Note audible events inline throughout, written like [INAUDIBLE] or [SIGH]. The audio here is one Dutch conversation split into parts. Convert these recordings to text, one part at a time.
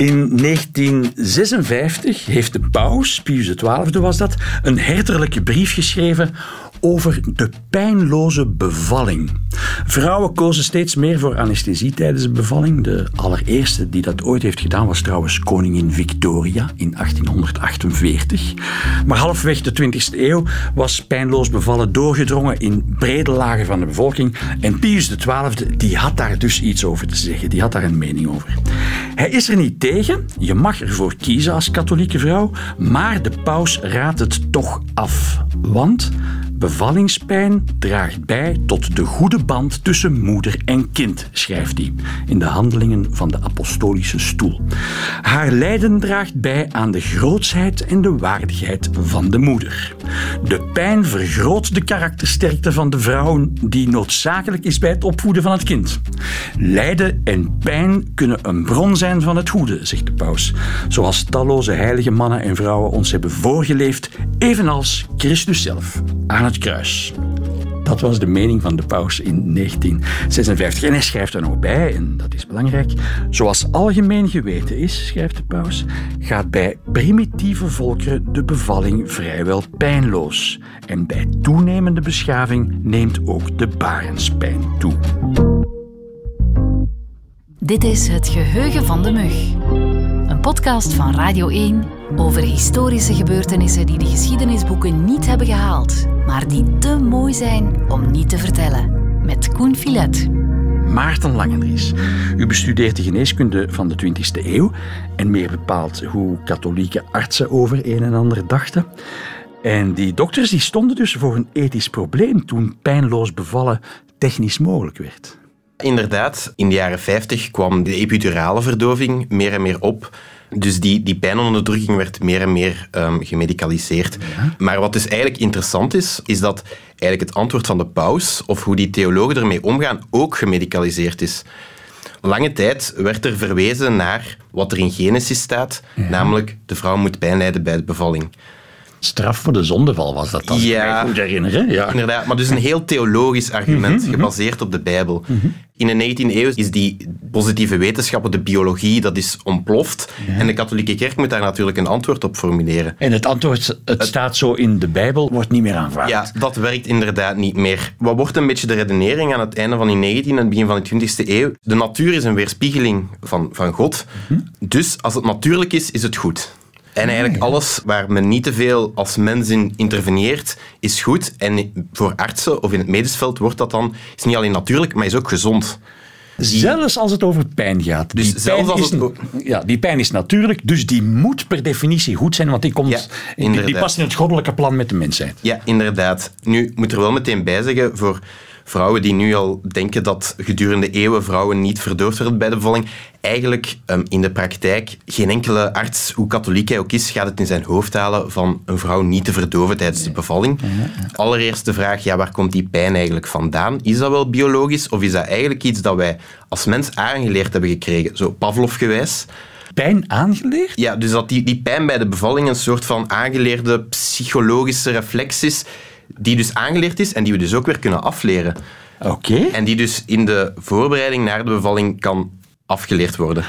In 1956 heeft de paus, Pius XII was dat, een herderlijke brief geschreven over de pijnloze bevalling. Vrouwen kozen steeds meer voor anesthesie tijdens de bevalling. De allereerste die dat ooit heeft gedaan was trouwens koningin Victoria in 1848. Maar halfweg de 20e eeuw was pijnloos bevallen doorgedrongen in brede lagen van de bevolking. En Pius XII die had daar dus iets over te zeggen. Die had daar een mening over. Hij is er niet tegen. Je mag ervoor kiezen als katholieke vrouw. Maar de paus raadt het toch af. Want Bevallingspijn draagt bij tot de goede band tussen moeder en kind, schrijft hij in de handelingen van de apostolische stoel. Haar lijden draagt bij aan de grootsheid en de waardigheid van de moeder. De pijn vergroot de karaktersterkte van de vrouw die noodzakelijk is bij het opvoeden van het kind. Lijden en pijn kunnen een bron zijn van het goede, zegt de paus, zoals talloze heilige mannen en vrouwen ons hebben voorgeleefd, evenals Christus zelf kruis. Dat was de mening van de paus in 1956. En hij schrijft er nog bij, en dat is belangrijk. Zoals algemeen geweten is, schrijft de paus, gaat bij primitieve volkeren de bevalling vrijwel pijnloos. En bij toenemende beschaving neemt ook de barenspijn toe. Dit is Het Geheugen van de Mug. Een podcast van Radio 1 over historische gebeurtenissen die de geschiedenisboeken niet hebben gehaald, maar die te mooi zijn om niet te vertellen. Met Koen Filet. Maarten Langenries. U bestudeert de geneeskunde van de 20e eeuw en meer bepaald hoe katholieke artsen over een en ander dachten. En die dokters die stonden dus voor een ethisch probleem toen pijnloos bevallen technisch mogelijk werd. Inderdaad, in de jaren 50 kwam de epidurale verdoving meer en meer op. Dus die, die pijnonderdrukking werd meer en meer um, gemedicaliseerd. Maar wat dus eigenlijk interessant is, is dat eigenlijk het antwoord van de paus, of hoe die theologen ermee omgaan, ook gemedicaliseerd is. Lange tijd werd er verwezen naar wat er in Genesis staat, namelijk de vrouw moet pijn lijden bij de bevalling straf voor de zondeval was dat dan, ja, ik herinneren. Ja, inderdaad. Maar dus een heel theologisch argument, mhm, mhm. gebaseerd op de Bijbel. Mhm. In de 19e eeuw is die positieve wetenschappen, de biologie, dat is ontploft. En de katholieke kerk moet daar natuurlijk een antwoord op formuleren. En het antwoord, het, staat zo in de Bijbel, wordt niet meer aanvaard. Ja, dat werkt inderdaad niet meer. Wat wordt een beetje de redenering aan het einde van die 19e en het begin van de 20e eeuw? De natuur is een weerspiegeling van, van God. Dus als het natuurlijk is, is het goed. En eigenlijk alles waar men niet te veel als mens in interveneert, is goed. En voor artsen of in het medisch veld wordt dat dan, is niet alleen natuurlijk, maar is ook gezond. Zelfs als het over pijn gaat. Dus die zelfs als het... ja, die pijn is natuurlijk, dus die moet per definitie goed zijn, want die, komt, die, die past in het goddelijke plan met de mensheid. Ja, inderdaad. Nu moet er wel meteen bij zeggen, voor vrouwen die nu al denken dat gedurende eeuwen vrouwen niet verdoofd werden bij de bevalling. Eigenlijk um, in de praktijk, geen enkele arts, hoe katholiek hij ook is, gaat het in zijn hoofd halen van een vrouw niet te verdoven tijdens de bevalling. Allereerst de vraag, ja, waar komt die pijn eigenlijk vandaan? Is dat wel biologisch of is dat eigenlijk iets dat wij als mens aangeleerd hebben gekregen, zo Pavlov-gewijs? pijn aangeleerd? Ja, dus dat die, die pijn bij de bevalling een soort van aangeleerde psychologische reflex is die dus aangeleerd is en die we dus ook weer kunnen afleren. Oké. En die dus in de voorbereiding naar de bevalling kan afgeleerd worden.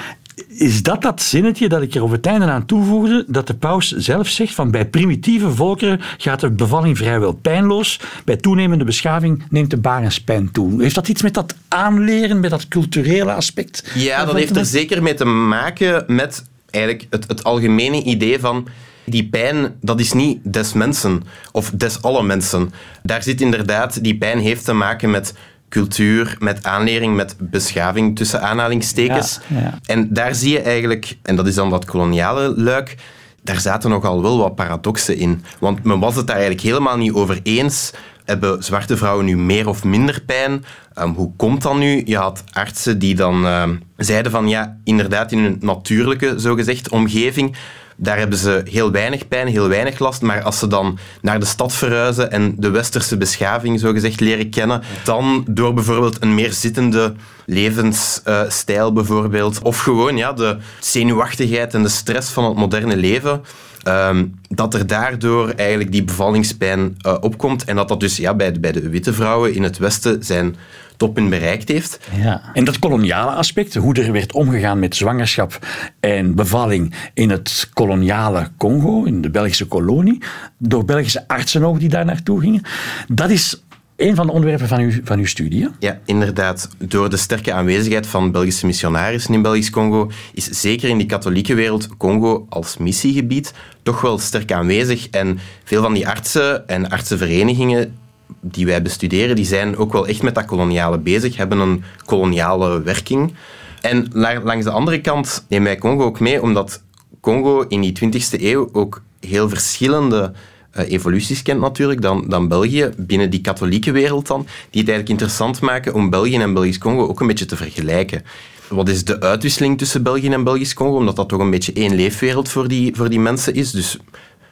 Is dat dat zinnetje dat ik er op het einde aan toevoegde, dat de paus zelf zegt van bij primitieve volkeren gaat de bevalling vrijwel pijnloos, bij toenemende beschaving neemt de barenspijn toe. Heeft dat iets met dat aanleren, met dat culturele aspect? Ja, dat heeft er zeker mee te maken met eigenlijk het, het algemene idee van die pijn, dat is niet des mensen of des alle mensen. Daar zit inderdaad, die pijn heeft te maken met cultuur, met aanlering, met beschaving tussen aanhalingstekens. En daar zie je eigenlijk, en dat is dan dat koloniale luik, daar zaten nogal wel wat paradoxen in. Want men was het daar eigenlijk helemaal niet over eens. Hebben zwarte vrouwen nu meer of minder pijn? Um, hoe komt dat nu? Je had artsen die dan uh, zeiden van ja, inderdaad in een natuurlijke, zogezegd, omgeving daar hebben ze heel weinig pijn, heel weinig last. Maar als ze dan naar de stad verhuizen en de westerse beschaving zogezegd leren kennen, dan door bijvoorbeeld een meer zittende levensstijl bijvoorbeeld, of gewoon ja, de zenuwachtigheid en de stress van het moderne leven, ehm, dat er daardoor eigenlijk die bevallingspijn uh, opkomt. En dat dat dus ja, bij, de, bij de witte vrouwen in het Westen zijn toppen bereikt heeft. Ja. En dat koloniale aspect, hoe er werd omgegaan met zwangerschap en bevalling in het koloniale Congo, in de Belgische kolonie, door Belgische artsen ook die daar naartoe gingen, dat is een van de onderwerpen van uw, van uw studie. Ja, inderdaad. Door de sterke aanwezigheid van Belgische missionarissen in Belgisch Congo is zeker in die katholieke wereld Congo als missiegebied toch wel sterk aanwezig. En veel van die artsen en artsenverenigingen die wij bestuderen, die zijn ook wel echt met dat koloniale bezig, hebben een koloniale werking. En langs de andere kant nemen wij Congo ook mee, omdat Congo in die 20e eeuw ook heel verschillende uh, evoluties kent natuurlijk dan, dan België, binnen die katholieke wereld dan, die het eigenlijk interessant maken om België en Belgisch Congo ook een beetje te vergelijken. Wat is de uitwisseling tussen België en Belgisch Congo? Omdat dat toch een beetje één leefwereld voor die, voor die mensen is. Dus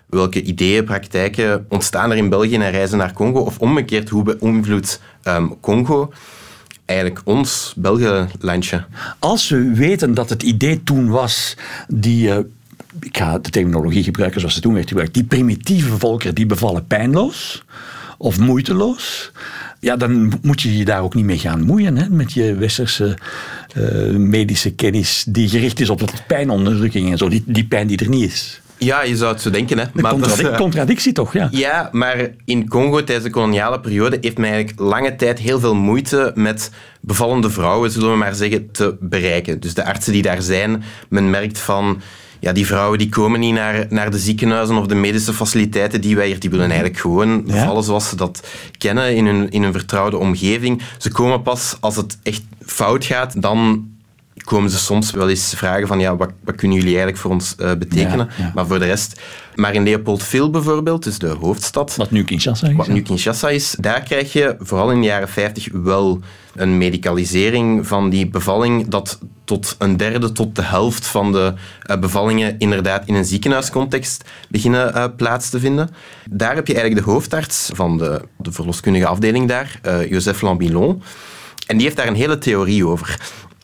welke ideeën, praktijken ontstaan er in België en reizen naar Congo? Of omgekeerd, hoe beïnvloedt um, Congo eigenlijk ons België-landje? Als we weten dat het idee toen was, die... Uh, ik ga de terminologie gebruiken zoals ze toen werd gebruikt. Die primitieve volkeren die bevallen pijnloos of moeiteloos. Ja, dan moet je je daar ook niet mee gaan moeien hè, met je westerse uh, medische kennis die gericht is op de pijnonderdrukking en zo. Die, die pijn die er niet is. Ja, je zou het zo denken. Hè. Maar contradic is, uh, contradictie toch, ja. Ja, maar in Congo tijdens de koloniale periode heeft men eigenlijk lange tijd heel veel moeite met bevallende vrouwen, zullen we maar zeggen, te bereiken. Dus de artsen die daar zijn, men merkt van... Ja, die vrouwen die komen niet naar, naar de ziekenhuizen of de medische faciliteiten die wij hier, die willen eigenlijk gewoon bevallen zoals ze dat kennen in hun, in hun vertrouwde omgeving. Ze komen pas als het echt fout gaat, dan komen ze soms wel eens vragen van ja, wat, wat kunnen jullie eigenlijk voor ons uh, betekenen? Maar voor de rest... Maar in Leopoldville bijvoorbeeld, dus de hoofdstad... Wat nu Kinshasa is. Wat nu Kinshasa is, daar krijg je vooral in de jaren 50 wel een medicalisering van die bevalling dat tot een derde tot de helft van de uh, bevallingen inderdaad in een ziekenhuiscontext beginnen uh, plaats te vinden. Daar heb je eigenlijk de hoofdarts van de, de verloskundige afdeling daar, uh, Joseph Lambilon. En die heeft daar een hele theorie over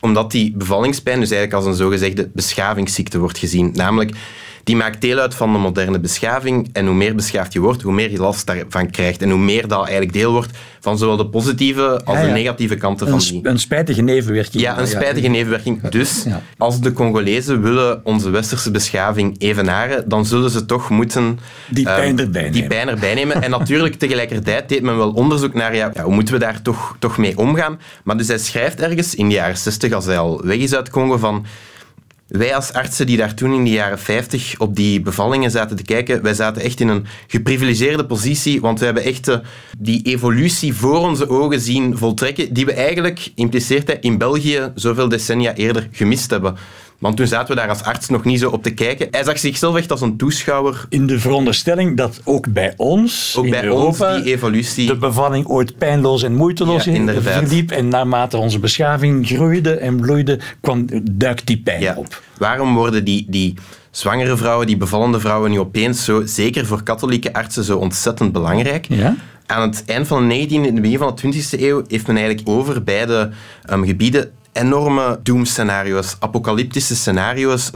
omdat die bevallingspijn dus eigenlijk als een zogezegde beschavingsziekte wordt gezien. Namelijk, die maakt deel uit van de moderne beschaving. En hoe meer beschaafd je wordt, hoe meer je last daarvan krijgt. En hoe meer dat eigenlijk deel wordt van zowel de positieve als de negatieve kanten van die... Een spijtige nevenwerking. Ja, een spijtige nevenwerking. Dus als de Congolezen willen onze westerse beschaving evenaren, dan zullen ze toch moeten... Die pijn erbij nemen. Die pijn erbij nemen. En natuurlijk [LAUGHS] tegelijkertijd deed men wel onderzoek naar ja, hoe moeten we daar toch, toch mee omgaan. Maar dus hij schrijft ergens in de jaren 60, als hij al weg is uit Congo, van wij als artsen die daar toen in de jaren 50 op die bevallingen zaten te kijken, wij zaten echt in een geprivilegeerde positie, want we hebben echt eh, die evolutie voor onze ogen zien voltrekken, die we eigenlijk, impliceert in België zoveel decennia eerder gemist hebben. Want toen zaten we daar als arts nog niet zo op te kijken. Hij zag zichzelf echt als een toeschouwer. In de veronderstelling dat ook bij ons, ook in bij Europa, ons die evolutie... de bevalling ooit pijnloos en moeiteloos ja, verliep. En naarmate onze beschaving groeide en bloeide, kwam, duikt die pijn ja. op. Waarom worden die, die zwangere vrouwen, die bevallende vrouwen nu opeens zo, zeker voor katholieke artsen, zo ontzettend belangrijk? Ja? Aan het eind van de 19e en het begin van de 20e eeuw heeft men eigenlijk over beide um, gebieden enorme doemscenario's, apocalyptische scenario's.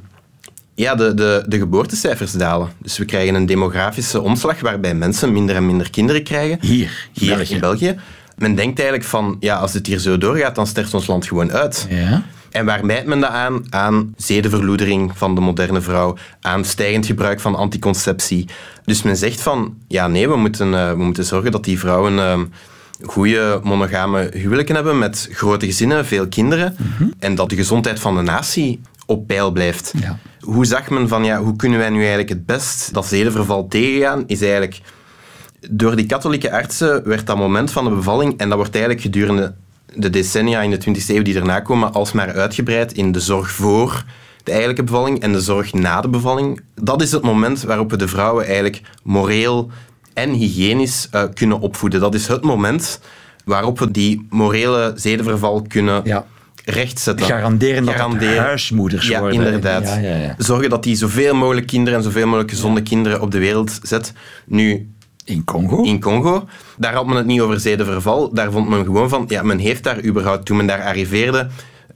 Ja, de, de, de geboortecijfers dalen. Dus we krijgen een demografische omslag waarbij mensen minder en minder kinderen krijgen. Hier, hier België. in België. Men denkt eigenlijk van, ja, als het hier zo doorgaat, dan sterft ons land gewoon uit. Ja. En waar mijt men dat aan? Aan zedenverloedering van de moderne vrouw, aan stijgend gebruik van anticonceptie. Dus men zegt van, ja nee, we moeten, uh, we moeten zorgen dat die vrouwen uh, goede monogame huwelijken hebben met grote gezinnen, veel kinderen. Mm -hmm. En dat de gezondheid van de natie op peil blijft. Ja. Hoe zag men van, ja, hoe kunnen wij nu eigenlijk het best dat zedenverval tegengaan? Is eigenlijk... Door die katholieke artsen werd dat moment van de bevalling, en dat wordt eigenlijk gedurende de decennia in de 20e eeuw die erna komen, alsmaar uitgebreid in de zorg voor de eigenlijke bevalling en de zorg na de bevalling. Dat is het moment waarop we de vrouwen eigenlijk moreel en hygiënisch uh, kunnen opvoeden. Dat is het moment waarop we die morele zedenverval kunnen ja. rechtzetten. Garanderen dat Garanderen. huismoeders ja, worden. Inderdaad. Ja, ja. Zorgen dat die zoveel mogelijk kinderen en zoveel mogelijk gezonde kinderen op de wereld zet. Nu, in Congo? In Congo. Daar had men het niet over zedenverval. Daar vond men gewoon van, ja, men heeft daar überhaupt, toen men daar arriveerde,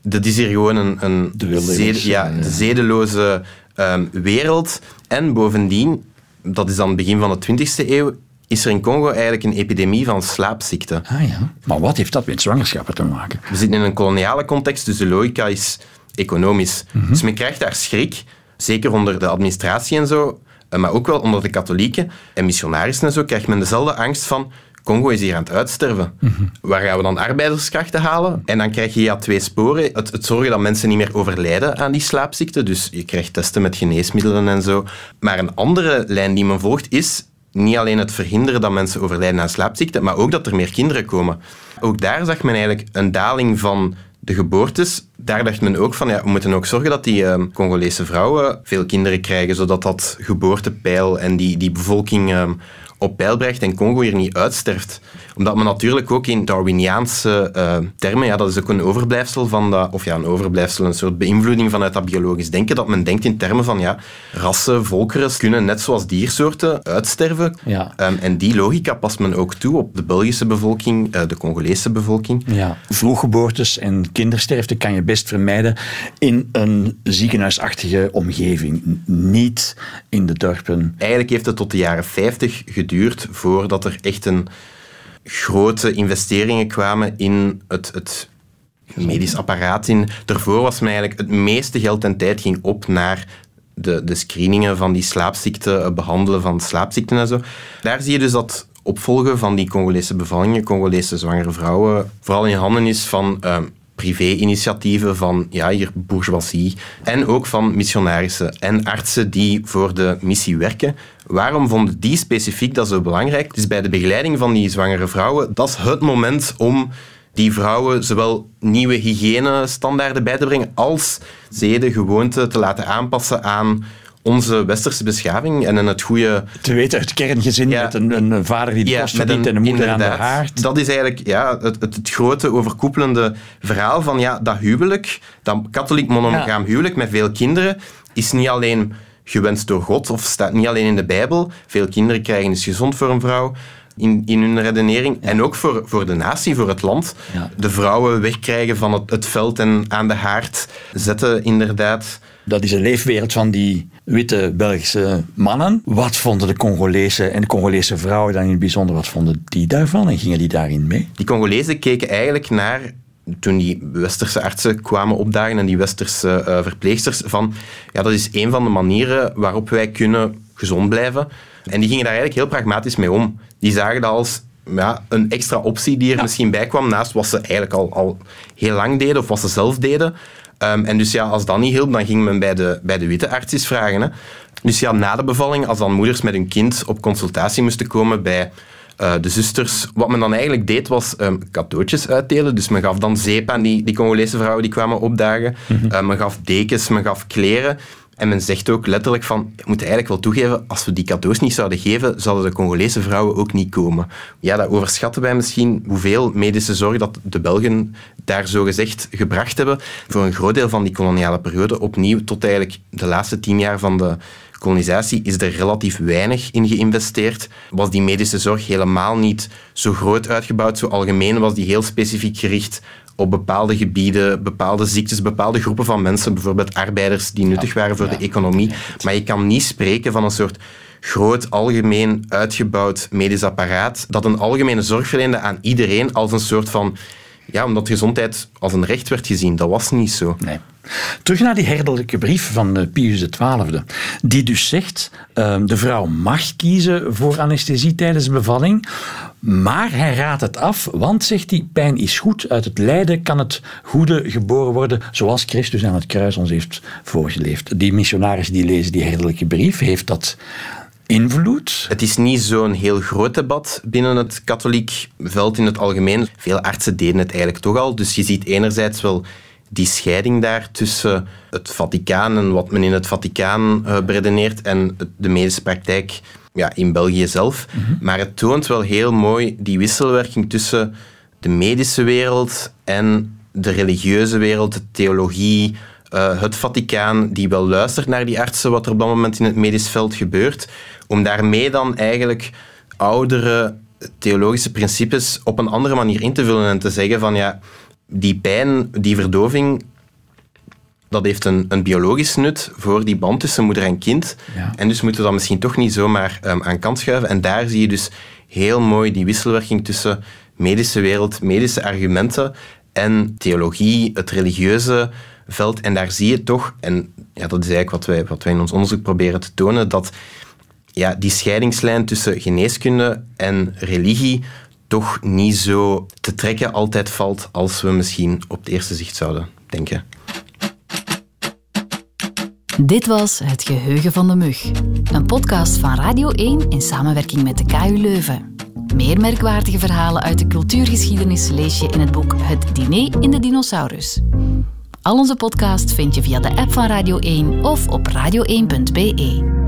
dat is hier gewoon een, een de zede, ja, ja. zedeloze um, wereld. En bovendien, dat is dan het begin van de 20e eeuw, is er in Congo eigenlijk een epidemie van slaapziekte. Ah ja. Maar wat heeft dat met zwangerschappen te maken? We zitten in een koloniale context, dus de logica is economisch. Dus men krijgt daar schrik, zeker onder de administratie en zo, eh, maar ook wel onder de katholieken en missionarissen en zo, krijgt men dezelfde angst van Congo is hier aan het uitsterven. Waar gaan we dan arbeiderskrachten halen? En dan krijg je ja twee sporen. Het, het zorgen dat mensen niet meer overlijden aan die slaapziekte. Dus je krijgt testen met geneesmiddelen en zo. Maar een andere lijn die men volgt is niet alleen het verhinderen dat mensen overlijden aan slaapziekte, maar ook dat er meer kinderen komen. Ook daar zag men eigenlijk een daling van de geboortes. Daar dacht men ook van, ja, we moeten ook zorgen dat die uh, Congolese vrouwen veel kinderen krijgen, zodat dat geboortepeil en die, die bevolking uh, op peil brengt en Congo hier niet uitsterft. Omdat men natuurlijk ook in Darwiniaanse uh, termen, ja, dat is ook een overblijfsel van dat, of ja, een overblijfsel, een soort beïnvloeding vanuit dat biologisch denken, dat men denkt in termen van, ja, rassen, volkeren kunnen net zoals diersoorten uitsterven. Ja. Um, en die logica past men ook toe op de Belgische bevolking, uh, de Congolese bevolking. Ja. Vroeggeboortes en kindersterfte kan je best vermijden in een ziekenhuisachtige omgeving, niet in de dorpen. Eigenlijk heeft het tot de jaren 50 geduurd voordat er echt een grote investeringen kwamen in het, het medisch apparaat. In. Daarvoor was men eigenlijk het meeste geld en tijd ging op naar de, de screeningen van die slaapziekten, behandelen van slaapziekten en zo. Daar zie je dus dat opvolgen van die Congolese bevallingen, Congolese zwangere vrouwen, vooral in handen is van uh, privé-initiatieven van ja, hier bourgeoisie en ook van missionarissen en artsen die voor de missie werken. Waarom vonden die specifiek dat zo belangrijk? Dus bij de begeleiding van die zwangere vrouwen, dat is het moment om die vrouwen zowel nieuwe hygiënestandaarden bij te brengen als zeden, gewoonten te laten aanpassen aan onze westerse beschaving en in het goede... Te weten uit kerngezin ja, met een, een, vader die de kost ja, verdient en een moeder aan de haard. Dat is eigenlijk ja, het, het, het, grote overkoepelende verhaal van ja, dat huwelijk, dat katholiek monogaam ja. huwelijk met veel kinderen, is niet alleen gewenst door God of staat niet alleen in de Bijbel. Veel kinderen krijgen is gezond voor een vrouw. In, in hun redenering. En ook voor, voor de natie, voor het land. Ja. De vrouwen wegkrijgen van het, het veld en aan de haard zetten, inderdaad. Dat is een leefwereld van die witte Belgische mannen. Wat vonden de Congolese en de Congolese vrouwen dan in het bijzonder, wat vonden die daarvan en gingen die daarin mee? Die Congolezen keken eigenlijk naar toen die westerse artsen kwamen opdagen en die westerse uh, verpleegsters van ja, dat is een van de manieren waarop wij kunnen gezond blijven. En die gingen daar eigenlijk heel pragmatisch mee om. Die zagen dat als ja, een extra optie die er ja. misschien bij kwam, naast wat ze eigenlijk al, al heel lang deden of wat ze zelf deden. Um, en dus ja, als dat niet hielp, dan ging men bij de, bij de witte arts vragen. Hè. Dus ja, na de bevalling, als dan moeders met hun kind op consultatie moesten komen bij uh, de zusters, wat men dan eigenlijk deed, was um, cadeautjes uitdelen. Dus men gaf dan zeep aan die, die Congolese vrouwen die kwamen opdagen. Mm -hmm. uh, men gaf dekens, men gaf kleren. En men zegt ook letterlijk van, je moet eigenlijk wel toegeven, als we die cadeaus niet zouden geven, zouden de Congolese vrouwen ook niet komen. Ja, dat overschatten wij misschien, hoeveel medische zorg dat de Belgen daar zo gezegd gebracht hebben. Voor een groot deel van die koloniale periode, opnieuw tot eigenlijk de laatste tien jaar van de kolonisatie, is er relatief weinig in geïnvesteerd. Was die medische zorg helemaal niet zo groot uitgebouwd, zo algemeen was die heel specifiek gericht op bepaalde gebieden, bepaalde ziektes, bepaalde groepen van mensen, bijvoorbeeld arbeiders die nuttig waren voor de economie. Maar je kan niet spreken van een soort groot, algemeen uitgebouwd medisch apparaat dat een algemene zorg verleende aan iedereen als een soort van... Ja, omdat gezondheid als een recht werd gezien. Dat was niet zo. Nee. Terug naar die herderlijke brief van Pius XII, die dus zegt, uh, de vrouw mag kiezen voor anesthesie tijdens de bevalling, maar hij raadt het af, want, zegt hij, pijn is goed, uit het lijden kan het goede geboren worden, zoals Christus aan het kruis ons heeft voorgeleefd. Die missionaris die lezen die herderlijke brief, heeft dat invloed? Het is niet zo'n heel groot debat binnen het katholiek veld in het algemeen. Veel artsen deden het eigenlijk toch al, dus je ziet enerzijds wel die scheiding daar tussen het Vaticaan en wat men in het Vaticaan uh, beredeneert en de medische praktijk ja, in België zelf. Mhm. Maar het toont wel heel mooi die wisselwerking tussen de medische wereld en de religieuze wereld, de theologie, uh, het Vaticaan, die wel luistert naar die artsen, wat er op dat moment in het medisch veld gebeurt, om daarmee dan eigenlijk oudere theologische principes op een andere manier in te vullen en te zeggen van ja, die pijn, die verdoving, dat heeft een, een biologisch nut voor die band tussen moeder en kind. Ja. En dus moeten we dat misschien toch niet zomaar um, aan kant schuiven. En daar zie je dus heel mooi die wisselwerking tussen medische wereld, medische argumenten en theologie, het religieuze veld. En daar zie je toch, en ja, dat is eigenlijk wat wij, wat wij in ons onderzoek proberen te tonen, dat ja, die scheidingslijn tussen geneeskunde en religie toch niet zo te trekken altijd valt als we misschien op het eerste zicht zouden denken. Dit was Het Geheugen van de Mug, een podcast van Radio 1 in samenwerking met de KU Leuven. Meer merkwaardige verhalen uit de cultuurgeschiedenis lees je in het boek Het Diner in de Dinosaurus. Al onze podcasts vind je via de app van Radio 1 of op radio1.be.